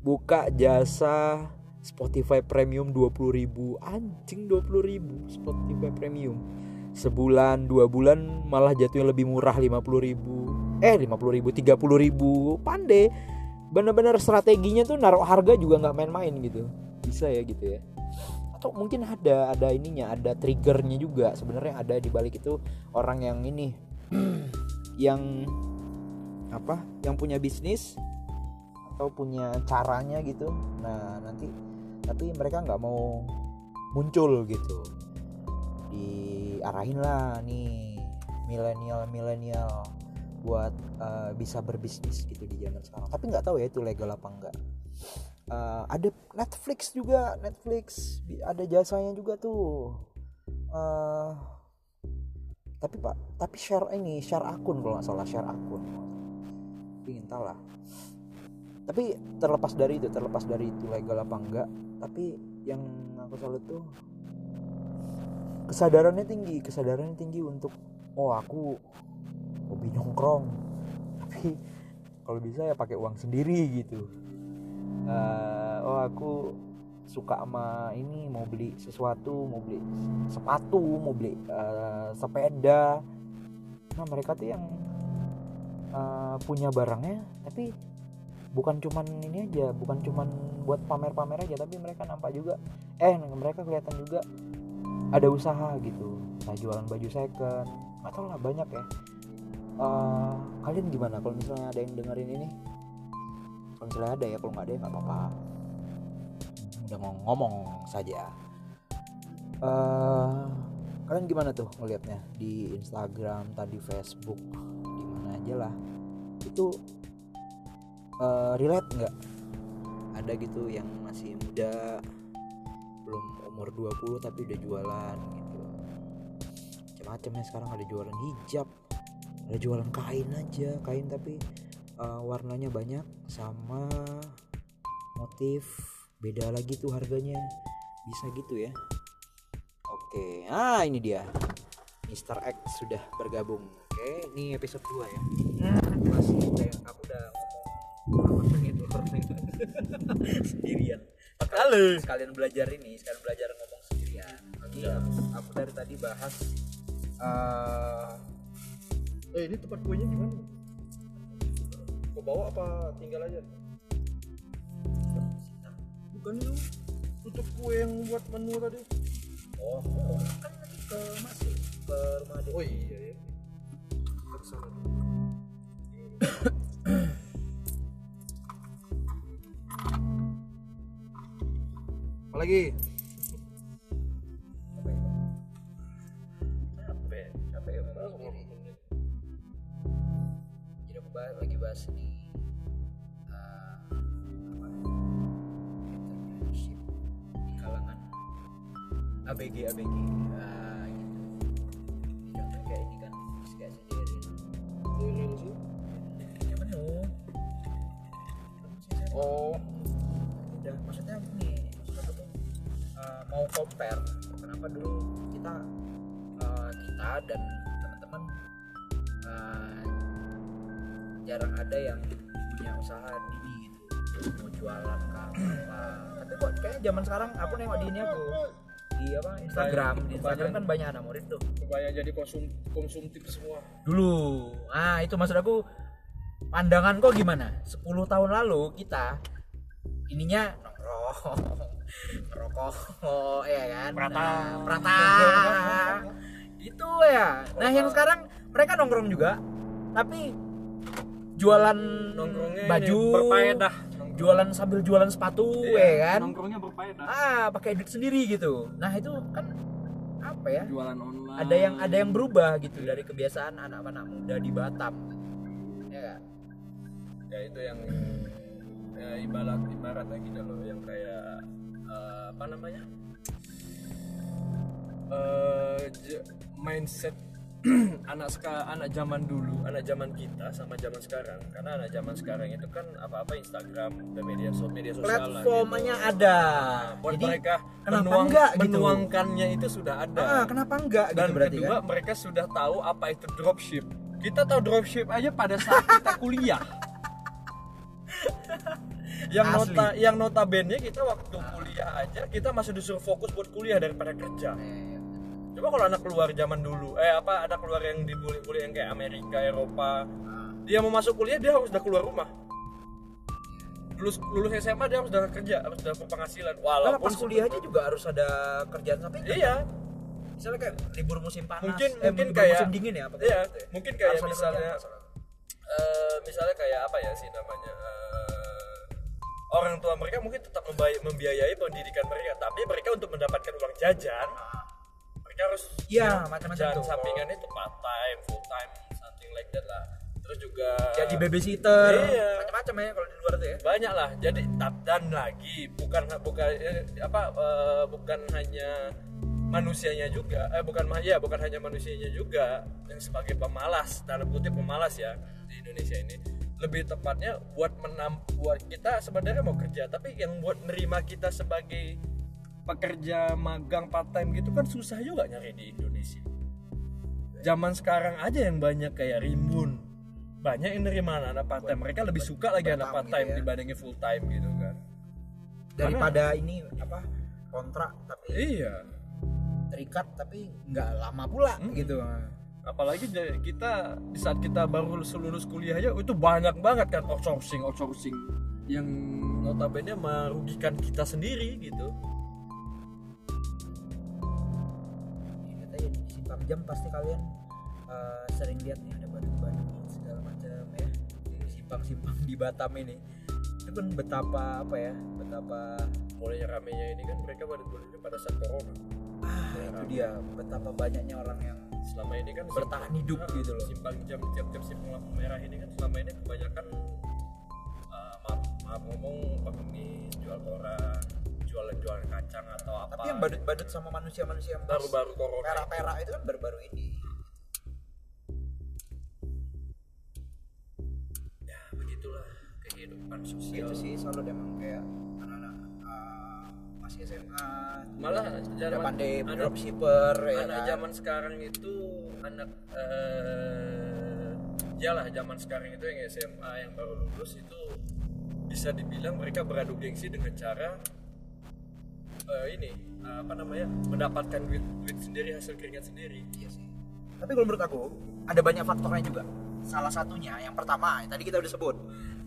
buka jasa Spotify Premium 20.000 anjing 20.000 Spotify Premium sebulan dua bulan malah jatuhnya lebih murah 50.000 eh 50.000 30.000 pandai. Bener-bener strateginya tuh naruh harga juga nggak main-main gitu. Bisa ya gitu ya. Atau mungkin ada ada ininya ada triggernya juga. Sebenarnya ada di balik itu orang yang ini yang apa yang punya bisnis atau punya caranya gitu. Nah nanti tapi mereka nggak mau muncul gitu diarahin lah nih milenial milenial buat uh, bisa berbisnis gitu di zaman sekarang. Tapi nggak tahu ya itu legal apa enggak uh, ada Netflix juga Netflix ada jasanya juga tuh. Uh, tapi pak tapi share ini share akun kalau nggak salah share akun. Ingin tahu lah. Tapi terlepas dari itu terlepas dari itu legal apa enggak tapi yang aku salut tuh kesadarannya tinggi kesadarannya tinggi untuk oh aku hobi nongkrong. Tapi kalau bisa ya pakai uang sendiri gitu. Uh, oh aku suka sama ini mau beli sesuatu mau beli sepatu mau beli uh, sepeda. Nah mereka tuh yang uh, punya barangnya tapi bukan cuman ini aja bukan cuman buat pamer-pamer aja tapi mereka nampak juga. Eh mereka kelihatan juga ada usaha gitu. Nah jualan baju second. Atau lah banyak ya. Uh, kalian gimana kalau misalnya ada yang dengerin ini? Kalau misalnya ada ya kalau nggak ada ya nggak apa-apa. Udah mau ngomong saja. Uh, kalian gimana tuh ngelihatnya? Di Instagram tadi Facebook di mana aja lah. Itu uh, relate nggak? Ada gitu yang masih muda belum umur 20 tapi udah jualan gitu. Macam-macam ya sekarang ada jualan hijab ada jualan kain aja kain tapi uh, warnanya banyak sama motif beda lagi tuh harganya. Bisa gitu ya. Oke ah ini dia. Mr. X sudah bergabung. Oke ini episode 2 ya. Masih kayak aku udah ngomong gitu. Sendirian Halo. sekalian belajar ini sekalian belajar ngomong sendirian. Oke, ya. aku dari tadi bahas uh, eh ini tempat kuenya gimana kau bawa apa tinggal aja? Bukan itu tutup kue yang buat menu tadi. Oh, oh kan nanti ke masih ke rumah adik. Oh iya ya ke sana lagi. Bahas, lagi bahas ini uh, apa entrepreneurship di kalangan ABG ABG uh, gitu. Kayak ini kan kayak sendiri. Sih? Ya menu oh tuh uh, compare kenapa dulu kita eh, kita dan teman-teman eh, jarang ada yang punya usaha ini gitu. Mau jualan apa? Tapi kok kayaknya zaman sekarang aku nengok di ini aku? Di apa Instagram di Instagram kan banyak anak murid tuh. Supaya jadi konsum konsumtif semua. dulu. Ah itu maksud aku pandangan kok gimana? 10 tahun lalu kita ininya ngerokok ya kan Prata. nah, prata itu ya nah yang sekarang mereka nongkrong juga tapi jualan Nongkrongnya baju ini berfaedah. jualan sambil jualan sepatu Iya, ya kan Nongkrongnya berfaedah. ah pakai duit sendiri gitu nah itu kan apa ya Jualan online. ada yang ada yang berubah gitu dari kebiasaan anak-anak muda di Batam ya nggak? ya itu yang ya, ibarat ibaratnya gitu loh yang kayak eh, apa namanya? J- mindset anak seka, anak zaman dulu anak zaman kita sama zaman sekarang. Karena anak zaman sekarang itu kan apa-apa Instagram dan media so media sosial lah platformnya gitu. ada. Nah, buat jadi mereka kenapa menuang, enggak gitu? menuangkannya itu sudah ada. Ah, kenapa enggak dan gitu berarti kedua kan? mereka sudah tahu apa itu dropship. Kita tahu dropship aja pada saat kita kuliah yang Asli. nota yang notabene kita waktu kuliah aja kita masih disuruh fokus buat kuliah daripada kerja. Eh, coba kalau anak keluar zaman dulu eh apa ada keluar yang dibully-bully yang kayak Amerika Eropa dia mau masuk kuliah dia harus udah keluar rumah. Lulus lulus SMA dia harus udah kerja harus udah berpenghasilan walaupun pas kuliah aja juga harus ada kerjaan sampai iya. misalnya kayak libur musim panas mungkin eh, mungkin kayak musim dingin ya apa iya mungkin kayak misalnya. eh, misalnya kayak apa ya sih namanya eh, orang tua mereka mungkin tetap membiayai pendidikan mereka tapi mereka untuk mendapatkan uang jajan mereka harus Iya, macam-macam tuh. sampingan itu part time full time something like that lah. Terus juga jadi babysitter. Iya. macam-macam ya kalau di luar tuh ya. Banyak lah. Jadi tap dan lagi bukan bukan eh, apa eh, bukan hanya manusianya juga eh bukan ya bukan hanya manusianya juga yang sebagai pemalas dalam kutip pemalas ya di Indonesia ini lebih tepatnya buat menam buat kita sebenarnya mau kerja tapi yang buat nerima kita sebagai pekerja magang part time gitu kan susah juga nyari di Indonesia. Zaman sekarang aja yang banyak kayak rimbun. Banyak yang nerima anak-anak part time mereka lebih suka lagi anak Batam part gitu time ya. dibandingin full time gitu kan. Daripada ini apa kontrak tapi iya. terikat tapi nggak lama pula Hmm. gitu apalagi kita di saat kita baru lulus, kuliah aja itu banyak banget kan outsourcing outsourcing yang notabene merugikan kita sendiri gitu. Aja di simpang jam pasti kalian eh, sering lihat nih ada batu-batu segala macam ya. Di simpang-simpang di Batam ini. Itu kan betapa apa ya betapa mulai ramenya ini kan mereka pada dulunya pada saat corona. Ah itu dia betapa banyaknya orang yang selama ini kan Bertahan hidup simpang- gitu loh. simpang jam tiap-tiap simpang lampu merah ini kan selama ini kebanyakan uh, maaf maaf ngomong pengemis jual koran jualan jualan kacang atau apa. tapi yang badut-badut sama manusia-manusia yang baru-baru corona perak-perak itu kan baru-baru ini. Ya begitulah kehidupan sosial. Itu sih selalu emang kayak anak-anak eh, masih SMA malah zaman pandai anak, dropshipper ya anak kan? zaman sekarang itu anak eh yalah zaman sekarang itu yang SMA yang baru lulus itu bisa dibilang mereka beradu gengsi dengan cara eh, ini eh, apa namanya mendapatkan duit duit sendiri hasil keringat sendiri Iya sih. Tapi kalau menurut aku ada banyak faktornya juga. Salah satunya yang pertama tadi kita udah sebut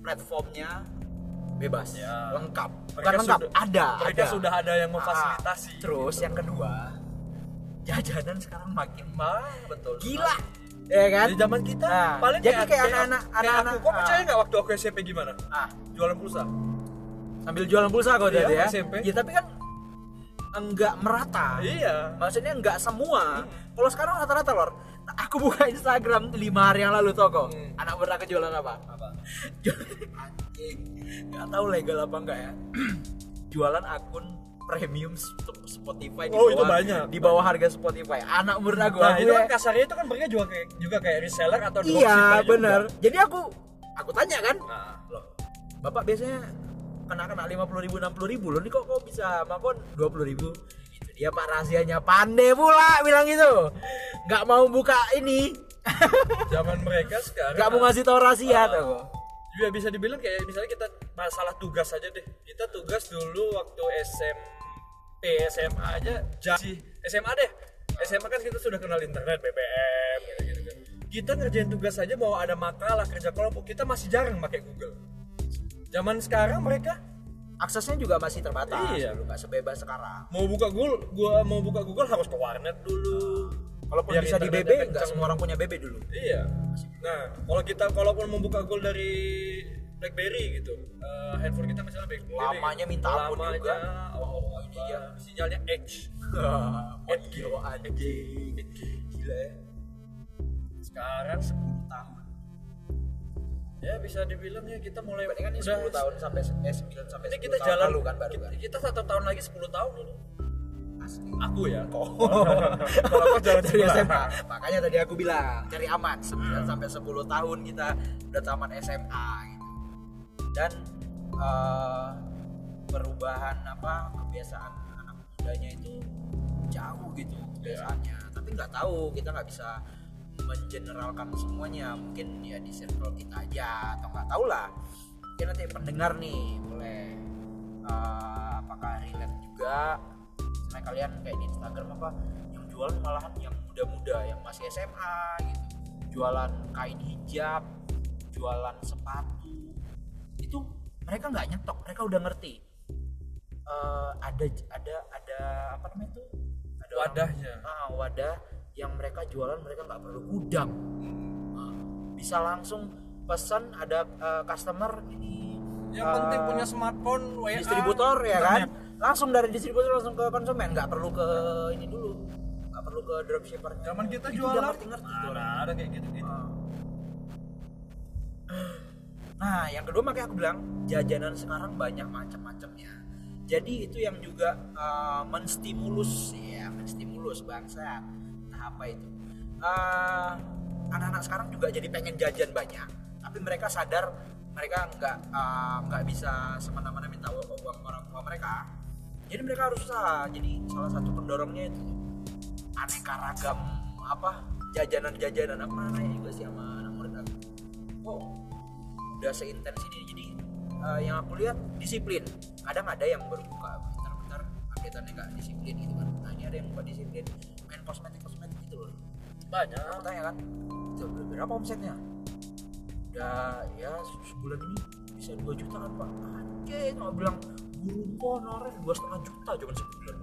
platformnya bebas, Ya. lengkap. Bukan Mereka lengkap, sudah- ada. mereka ada. sudah ada yang Ah, memfasilitasi terus gitu. yang kedua, jajanan sekarang makin Ah, betul gila, ya kan? di zaman kita Nah, paling jadi kayak anak-anak- anak-anak, kok ah. percaya nggak waktu aku SMP gimana Ah, jualan pulsa sambil jualan pulsa kok Iya, tadi ya. SMP. Ya tapi kan enggak merata. iya Maksudnya enggak semua. Kalau sekarang rata-rata lor. Aku buka Instagram lima hari yang lalu toko. Hmm. Anak beraka jualan apa? apa Anjing. Nggak tahu legal apa enggak ya. jualan akun premium Sp- Spotify di Oh, bawah, itu banyak. di bawah harga Spotify. Anak Nah aku itu ya. kan kasarnya itu kan mereka juga kayak juga kayak reseller atau dropshipper Iya juga. bener. Jadi aku aku tanya kan, Nah, loh, bapak biasanya kena kena lima puluh ribu enam puluh ribu loh, ini kok kok bisa makon dua puluh ribu? Dia pak rahasianya pandai pula bilang gitu nggak mau buka ini. Zaman mereka sekarang nggak mau ngasih tahu rahasia tuh juga bisa dibilang kayak misalnya kita masalah tugas aja deh. Kita tugas dulu waktu SMP SMA aja jadi SMA deh. SMA kan kita sudah kenal internet BBM gitu gitu kan. Kita ngerjain tugas aja mau ada makalah kerja kelompok kita masih jarang pakai Google. Zaman sekarang mereka aksesnya juga masih terbatas Iya. dulu nggak sebebas sekarang mau buka Google gua mau buka Google harus ke warnet dulu Walaupun Biar bisa di BB, nggak semua orang punya BB dulu. Iya. Nah, kalau kita kalaupun membuka Google dari BlackBerry gitu, eh, handphone kita misalnya BlackBerry. Lamanya minta ampun juga. Oh, Oh, ini dia. Sinyalnya Edge. One kilo anjing. Gila ya. Sekarang 10 tahun. Ya bisa dibilang ya kita mulai Berarti kan ini udah 10 tahun sampai eh 9 sampai Ini 10 kita jalan lalu kan baru kita, kan. kita satu tahun lagi 10 tahun ini. Asli. Aku ya. Oh. Kalau kau jalan dari. SMA. Makanya tadi aku bilang cari aman 9 sampai 10 tahun kita udah tamat SMA gitu. Dan eh, perubahan apa kebiasaan anak mudanya itu jauh gitu kebiasaannya. Tapi nggak tahu kita nggak bisa mengeneralkan semuanya. Mungkin ya di circle kita aja atau nggak tahu lah. Mungkin nanti pendengar nih boleh eh, apakah relate juga misalnya kalian kayak di Instagram apa yang jualan malahan yang muda-muda yang masih SMA gitu jualan kain hijab jualan sepatu itu mereka nggak nyetok mereka udah ngerti Eh, ada ada ada apa namanya itu ada orang- Wadahnya. ah, wadah yang mereka jualan mereka nggak perlu gudang Ah, bisa langsung pesan ada eh, customer ini Yang eh, penting punya smartphone, WA, distributor ya kan internet. langsung dari distributor langsung ke konsumen nggak perlu ke ini dulu nggak perlu ke dropshippernya Zaman kita Itu jualan udah ngerti-ngerti tuh mana orang. ada kayak gitu-gitu. nah yang kedua makanya aku bilang jajanan sekarang banyak macam-macamnya jadi itu yang juga uh, menstimulus ya menstimulus bangsa nah apa itu. Uh, anak-anak sekarang juga jadi pengen jajan banyak tapi mereka sadar mereka nggak uh, bisa semena-mena minta uang orang tua mereka. Jadi mereka harus usaha. Jadi salah satu pendorongnya itu aneka ragam apa jajanan-jajanan. Apa namanya juga sih sama anak murid aku. Kok udah seintens ini. Jadi eh, yang aku lihat disiplin. Kadang ada yang baru buka bentar-bentar updateannya nggak disiplin gitu kan. Nah ini ada yang buka disiplin. Main kosmetik kosmetik loh Banyak. aku tanya kan "Itu berapa omsetnya udah ya sebulan ini bisa 2 juta kan pak anjir nggak bilang guru honorer dua setengah juta cuma sebulan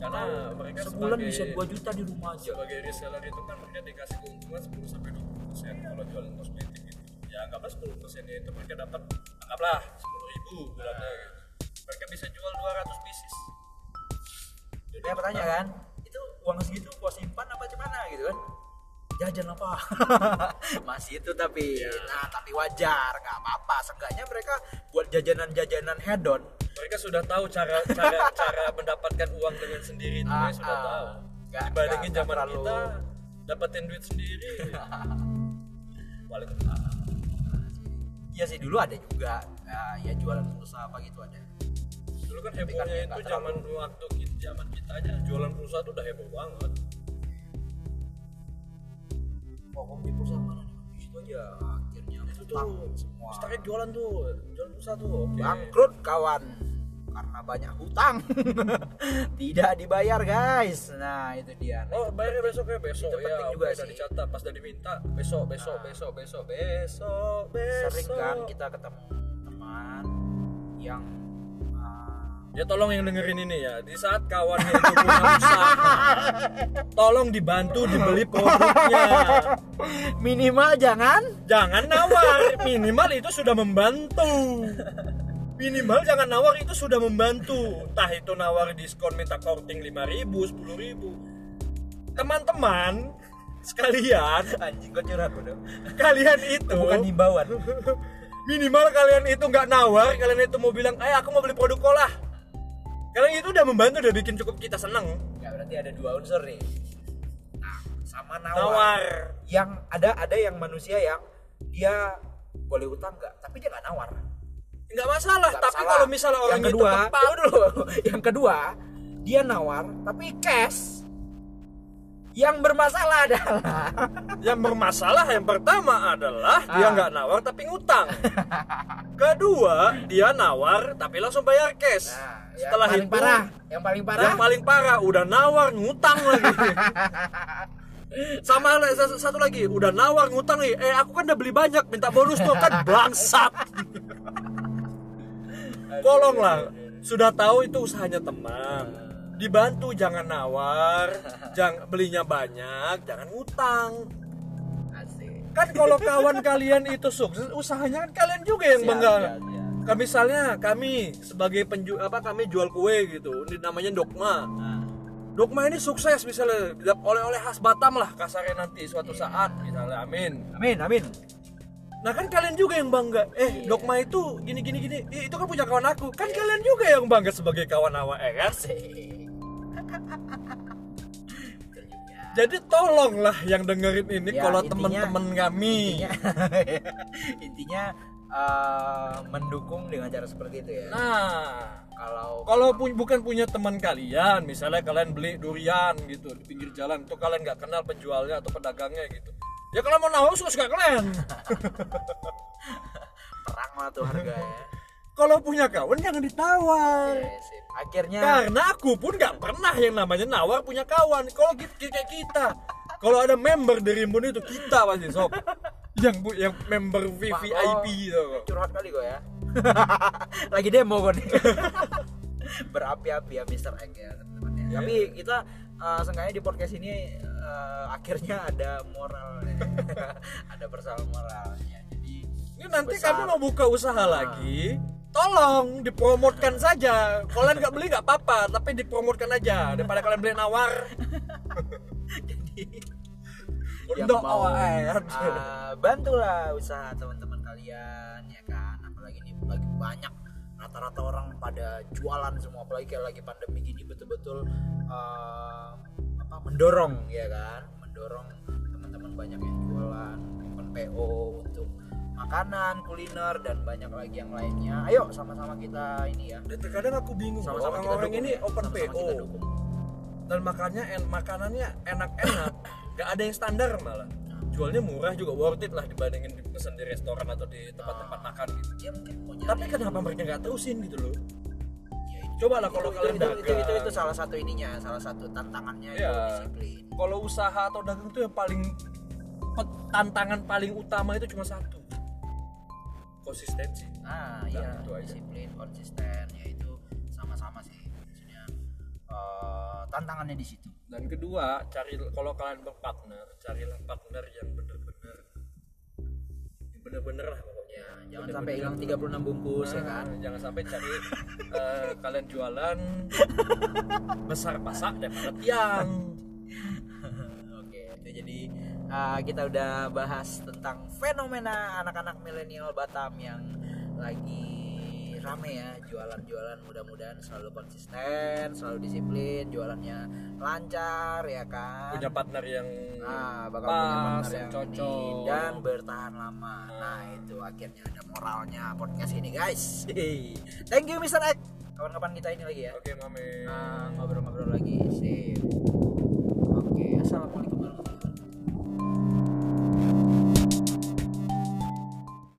Karena mereka sebulan sebagai- bisa 2 juta di rumah aja sebagai reseller itu kan mereka dikasih keuntungan 10 sampai 20 persen kalau jualan kosmetik gitu. Ya anggaplah 10 persennya itu mereka dapat anggaplah 10 ribu bulannya gitu. Mereka bisa jual 200 pieces. Jadi Saya bertanya kan, uang segitu gua simpan apa gimana gitu kan? Jajan apa? Masih itu tapi, nah tapi wajar, nggak apa-apa. Seenggaknya mereka buat jajanan-jajanan hedon. mereka sudah tahu cara cara cara mendapatkan uang dengan sendiri itu Ah, mereka sudah ah. tahu. Nggak- Dibandingin zaman terlalu- kita dapetin duit sendiri. Balik Iya sih dulu ada juga, ya, ya jualan pulsa apa gitu ada. Dulu kan kan hebohnya ya itu zaman waktu kita zaman kita aja jualan pulsa tuh udah heboh banget. Oh, beli pulsa mana nih? Di situ aja. Akhirnya Itu tuh semua. Starnya jualan tuh, jualan pulsa tuh. Oke. Bangkrut kawan karena banyak hutang tidak dibayar guys nah itu dia Oh bayarnya besok ya besok Itu ya penting juga udah sih. dicatat pas udah diminta besok besok besok besok besok besok sering kan kita ketemu teman yang ya tolong yang dengerin ini ya. Di saat kawannya itu punya usaha tolong dibantu dibeli produknya. Minimal jangan. Jangan nawar. Minimal itu sudah membantu. Minimal jangan nawar itu sudah membantu. Entah itu nawar diskon minta korting 5000 10000 teman-teman sekalian. Anjing kok curhat udah kalian itu bukan himbauan. Minimal kalian itu nggak nawar kalian itu mau bilang eh aku mau beli produk kolah kalian itu udah membantu udah bikin cukup kita seneng. Nggak berarti ada dua unsur nih. Nah sama nawar, nawar. Yang ada ada yang manusia yang dia boleh utang nggak tapi dia nggak nawar. Nggak masalah Nggak tapi masalah. kalau misalnya orang yang kedua itu dulu. Yang kedua dia nawar tapi cash. Yang bermasalah adalah Yang bermasalah yang pertama adalah dia Ah. nggak nawar tapi ngutang. Kedua, dia nawar tapi langsung bayar cash. Nah, Setelah yang paling itu, parah yang paling parah yang paling parah udah nawar ngutang lagi. Sama satu, lagi, udah nawar ngutang nih. Eh, aku kan udah beli banyak, minta bonus tuh kan bangsat. Tolonglah, sudah tahu itu usahanya teman. Dibantu jangan nawar, jangan belinya banyak, jangan ngutang. Kan kalau kawan kalian itu sukses, usahanya kan kalian juga yang bangga. Kayak misalnya kami sebagai penju apa kami jual kue gitu, ini namanya Dogma. Nah, Dogma ini sukses misalnya oleh-oleh khas Batam lah kasarnya nanti suatu saat misalnya amin. amin amin Nah kan kalian juga yang bangga. Eh Dogma itu gini gini gini. Ih, itu kan punya kawan aku. Kan kalian juga yang bangga sebagai kawan awak eh kan? Jadi tolonglah yang dengerin ini Ya, kalau teman-teman kami. intinya intinya eh, mendukung dengan cara seperti itu ya Nah, kalau kalau pu- bukan punya teman kalian, misalnya kalian beli durian gitu di pinggir jalan, itu kalian nggak kenal penjualnya atau pedagangnya gitu. Ya kalau mau nawar suka kalian. perang lah tuh harga ya kalau punya kawan jangan ditawar. Oke, sip. akhirnya Karena aku pun nggak pernah yang namanya nawar punya kawan. Kalau gitu kayak kita, kalau ada member dari Rimbun itu kita pasti sob. Yang bu, yang member VVIP gitu. curhat kali gue ya lagi demo gue nih berapi-api ya Mr. Egg ya teman-teman ya. tapi kita eh, seenggaknya di podcast ini eh, akhirnya ada moral ada persoalan moralnya jadi Ini nanti sebesar- kamu mau buka usaha lagi, tolong dipromotkan saja. Kalian nggak beli nggak apa-apa, tapi dipromotkan aja daripada kalian beli nawar. jadi Untuk mau uh, bantulah usaha teman-teman kalian ya kan? Apalagi ini lagi banyak rata-rata orang pada jualan semua apalagi kayak lagi pandemi gini betul-betul uh, apa mendorong ya kan? Mendorong teman-teman banyak yang jualan open PO untuk makanan kuliner dan banyak lagi yang lainnya. Ayo sama-sama kita ini ya. Dan terkadang aku bingung sama-sama kita orang-orang ini ya. open Sama-sama PO kita dukung. dan makannya en makanannya enak-enak, nggak ada yang standar malah. Jualnya murah juga worth it lah dibandingin pesan di restoran atau di tempat-tempat makan gitu. ya mungkin Tapi kenapa mereka nggak terusin gitu loh? ya, itu- Coba lah kalau itu, kalian itu, itu, dagang. itu, itu salah satu ininya salah satu tantangannya itu Iya. disiplin Kalau usaha atau dagang tuh yang paling tantangan paling utama itu cuma satu. Konsistensi. nah Nah, iya itu aja. disiplin konsisten ya itu tantangannya di situ Dan kedua, cari kalau kalian berpartner, carilah partner yang bener-bener yang bener-bener lah pokoknya. ya jangan Bener-bener. sampai hilang 36 bungkus ya Nah, kan Jangan sampai cari eh, kalian jualan besar pasak daripada tiang. oke itu jadi eh, kita udah bahas tentang fenomena anak-anak milenial Batam yang lagi rame ya jualan-jualan mudah-mudahan selalu konsisten selalu disiplin jualannya lancar ya kan Punya partner yang Nah, bakal pas, punya partner yang yang ini cocok. dan bertahan lama. Nah, itu akhirnya ada moralnya podcast ini, guys. Thank you Mr. X. Kapan-kapan kita ini lagi ya. Oke, Mame. Nah, ngobrol-ngobrol lagi. Sip. Oke, assalamualaikum warahmatullahi